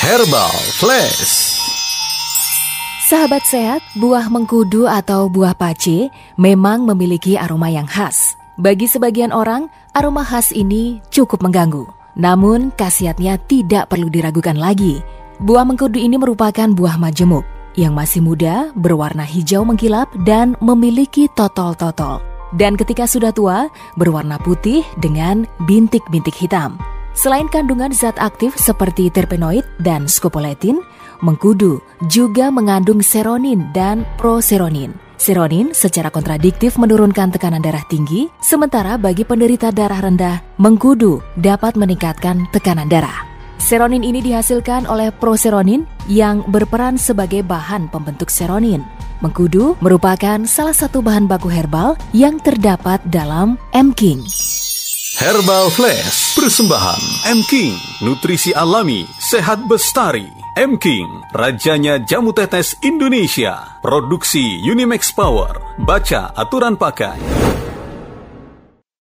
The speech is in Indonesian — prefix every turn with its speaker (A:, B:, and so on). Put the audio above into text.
A: Herbal Flash.
B: Sahabat sehat, buah mengkudu atau buah pace memang memiliki aroma yang khas. Bagi sebagian orang, aroma khas ini cukup mengganggu. Namun, khasiatnya tidak perlu diragukan lagi. Buah mengkudu ini merupakan buah majemuk yang masih muda, berwarna hijau mengkilap, dan memiliki totol-totol. Dan ketika sudah tua, berwarna putih dengan bintik-bintik hitam. Selain kandungan zat aktif seperti terpenoid dan scopoletin, mengkudu juga mengandung seronin dan proseronin. Seronin secara kontradiktif menurunkan tekanan darah tinggi, sementara bagi penderita darah rendah, mengkudu dapat meningkatkan tekanan darah. Seronin ini dihasilkan oleh proseronin yang berperan sebagai bahan pembentuk seronin. Mengkudu merupakan salah satu bahan baku herbal yang terdapat dalam M-King.
A: Herbal Flash, persembahan M King, nutrisi alami, sehat bestari. M King, rajanya jamu tetes Indonesia. Produksi Unimax Power. Baca aturan pakai.